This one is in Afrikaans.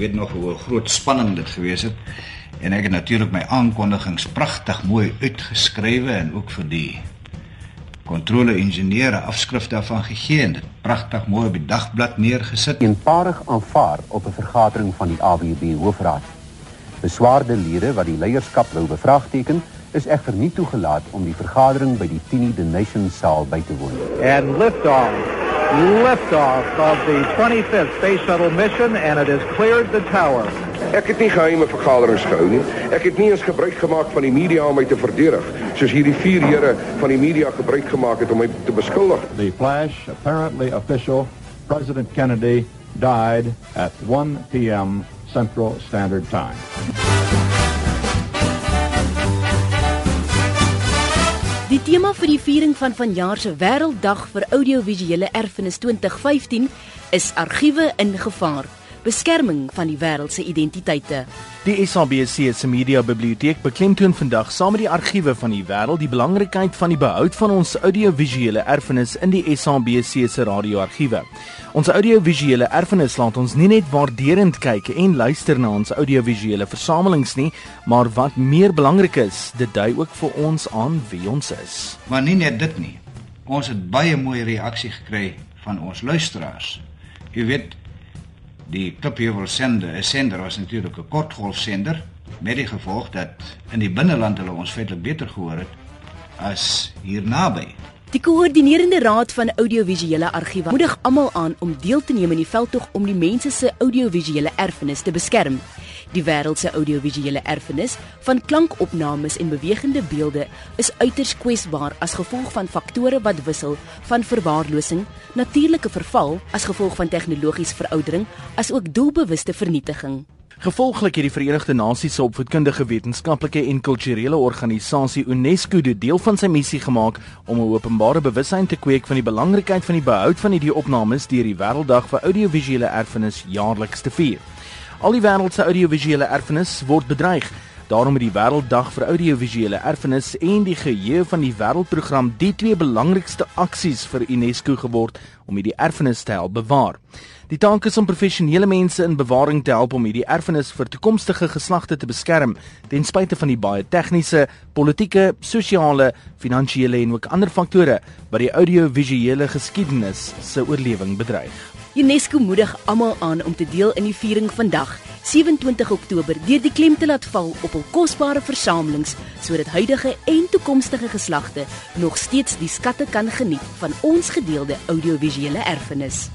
weet nog hoe groot spanning dit gewees het en ek het natuurlik my aankondigings pragtig mooi uitgeskrywe en ook vir die kontrole ingenieure afskrif daarvan gegee en dit pragtig mooi op die dagblad neergesit. Eenparig aanvaar op 'n vergadering van die AWB hoofraad. Beswaarde lede wat die leierskap wou bevraagteken, is egter nie toegelaat om die vergadering by die Tini the Nation saal by te woon. And liftoff. Liftoff of the 25th Space Shuttle mission and it has cleared the tower. Ek het nie geheime vergaderings gehou nie. Ek het nie eens gebruik gemaak van die media om my te verdedig, soos hierdie vier here van die media gebruik gemaak het om my te beskuldig. The flash, apparently official, President Kennedy died at 1 p.m. Central Standard Time. Tema vir die viering van vanjaar se Wêrelddag vir Audiovisuele Erfenis 2015 is argiewe in gevaar beskerming van die wêreld se identiteite. Die SABC se media biblioteek beklemtoon vandag saam met die argiewe van die wêreld die belangrikheid van die behoud van ons audiovisuele erfenis in die SABC se radioargiewe. Ons audiovisuele erfenis laat ons nie net waarderend kyk en luister na ons audiovisuele versamelings nie, maar wat meer belangrik is, dit dui ook vir ons aan wie ons is. Maar nie net dit nie. Ons het baie mooi reaksie gekry van ons luisteraars. Jy weet, die Klipheuwel sender, 'n sender was natuurlik 'n kortgolfsender met die gevolg dat in die binneland hulle ons feitelik beter gehoor het as hier naby. Die koördinerende raad van audiovisuele argiewe moedig almal aan om deel te neem in die veldtog om die mense se audiovisuele erfenis te beskerm. Die wêreld se audiovisuele erfenis van klankopnames en bewegende beelde is uiters kwesbaar as gevolg van faktore wat wissel van verwaarlosing, natuurlike verval as gevolg van tegnologiese veroudering, asook doelbewuste vernietiging. Gevolglik het die Verenigde Nasies se opvoedkundige wetenskaplike en kulturele organisasie UNESCO dit deel van sy missie gemaak om 'n openbare bewussyn te kweek van die belangrikheid van die behoud van hierdie opnames deur die Wêrelddag vir Audiovisuele Erfenis jaarliks te vier. Al die wêreld se audiovisuele erfenis word bedreig. Daarom het die Wêrelddag vir Audiovisuele Erfenis en die geheue van die Wêreldprogram die twee belangrikste aksies vir UNESCO geword om hierdie erfenis te help bewaar. Die taak is om professionele mense in bewaring te help om hierdie erfenis vir toekomstige geslagte te beskerm ten spyte van die baie tegniese, politieke, sosiale, finansiële en ook ander faktore wat die audiovisuele geskiedenis se oorlewing bedreig. UNESCO moedig almal aan om te deel in die viering vandag, 27 Oktober, deur die klem te laat val op hul kosbare versamelings sodat huidige en toekomstige geslagte nog steeds die skatte kan geniet van ons gedeelde audiovisuele erfenis.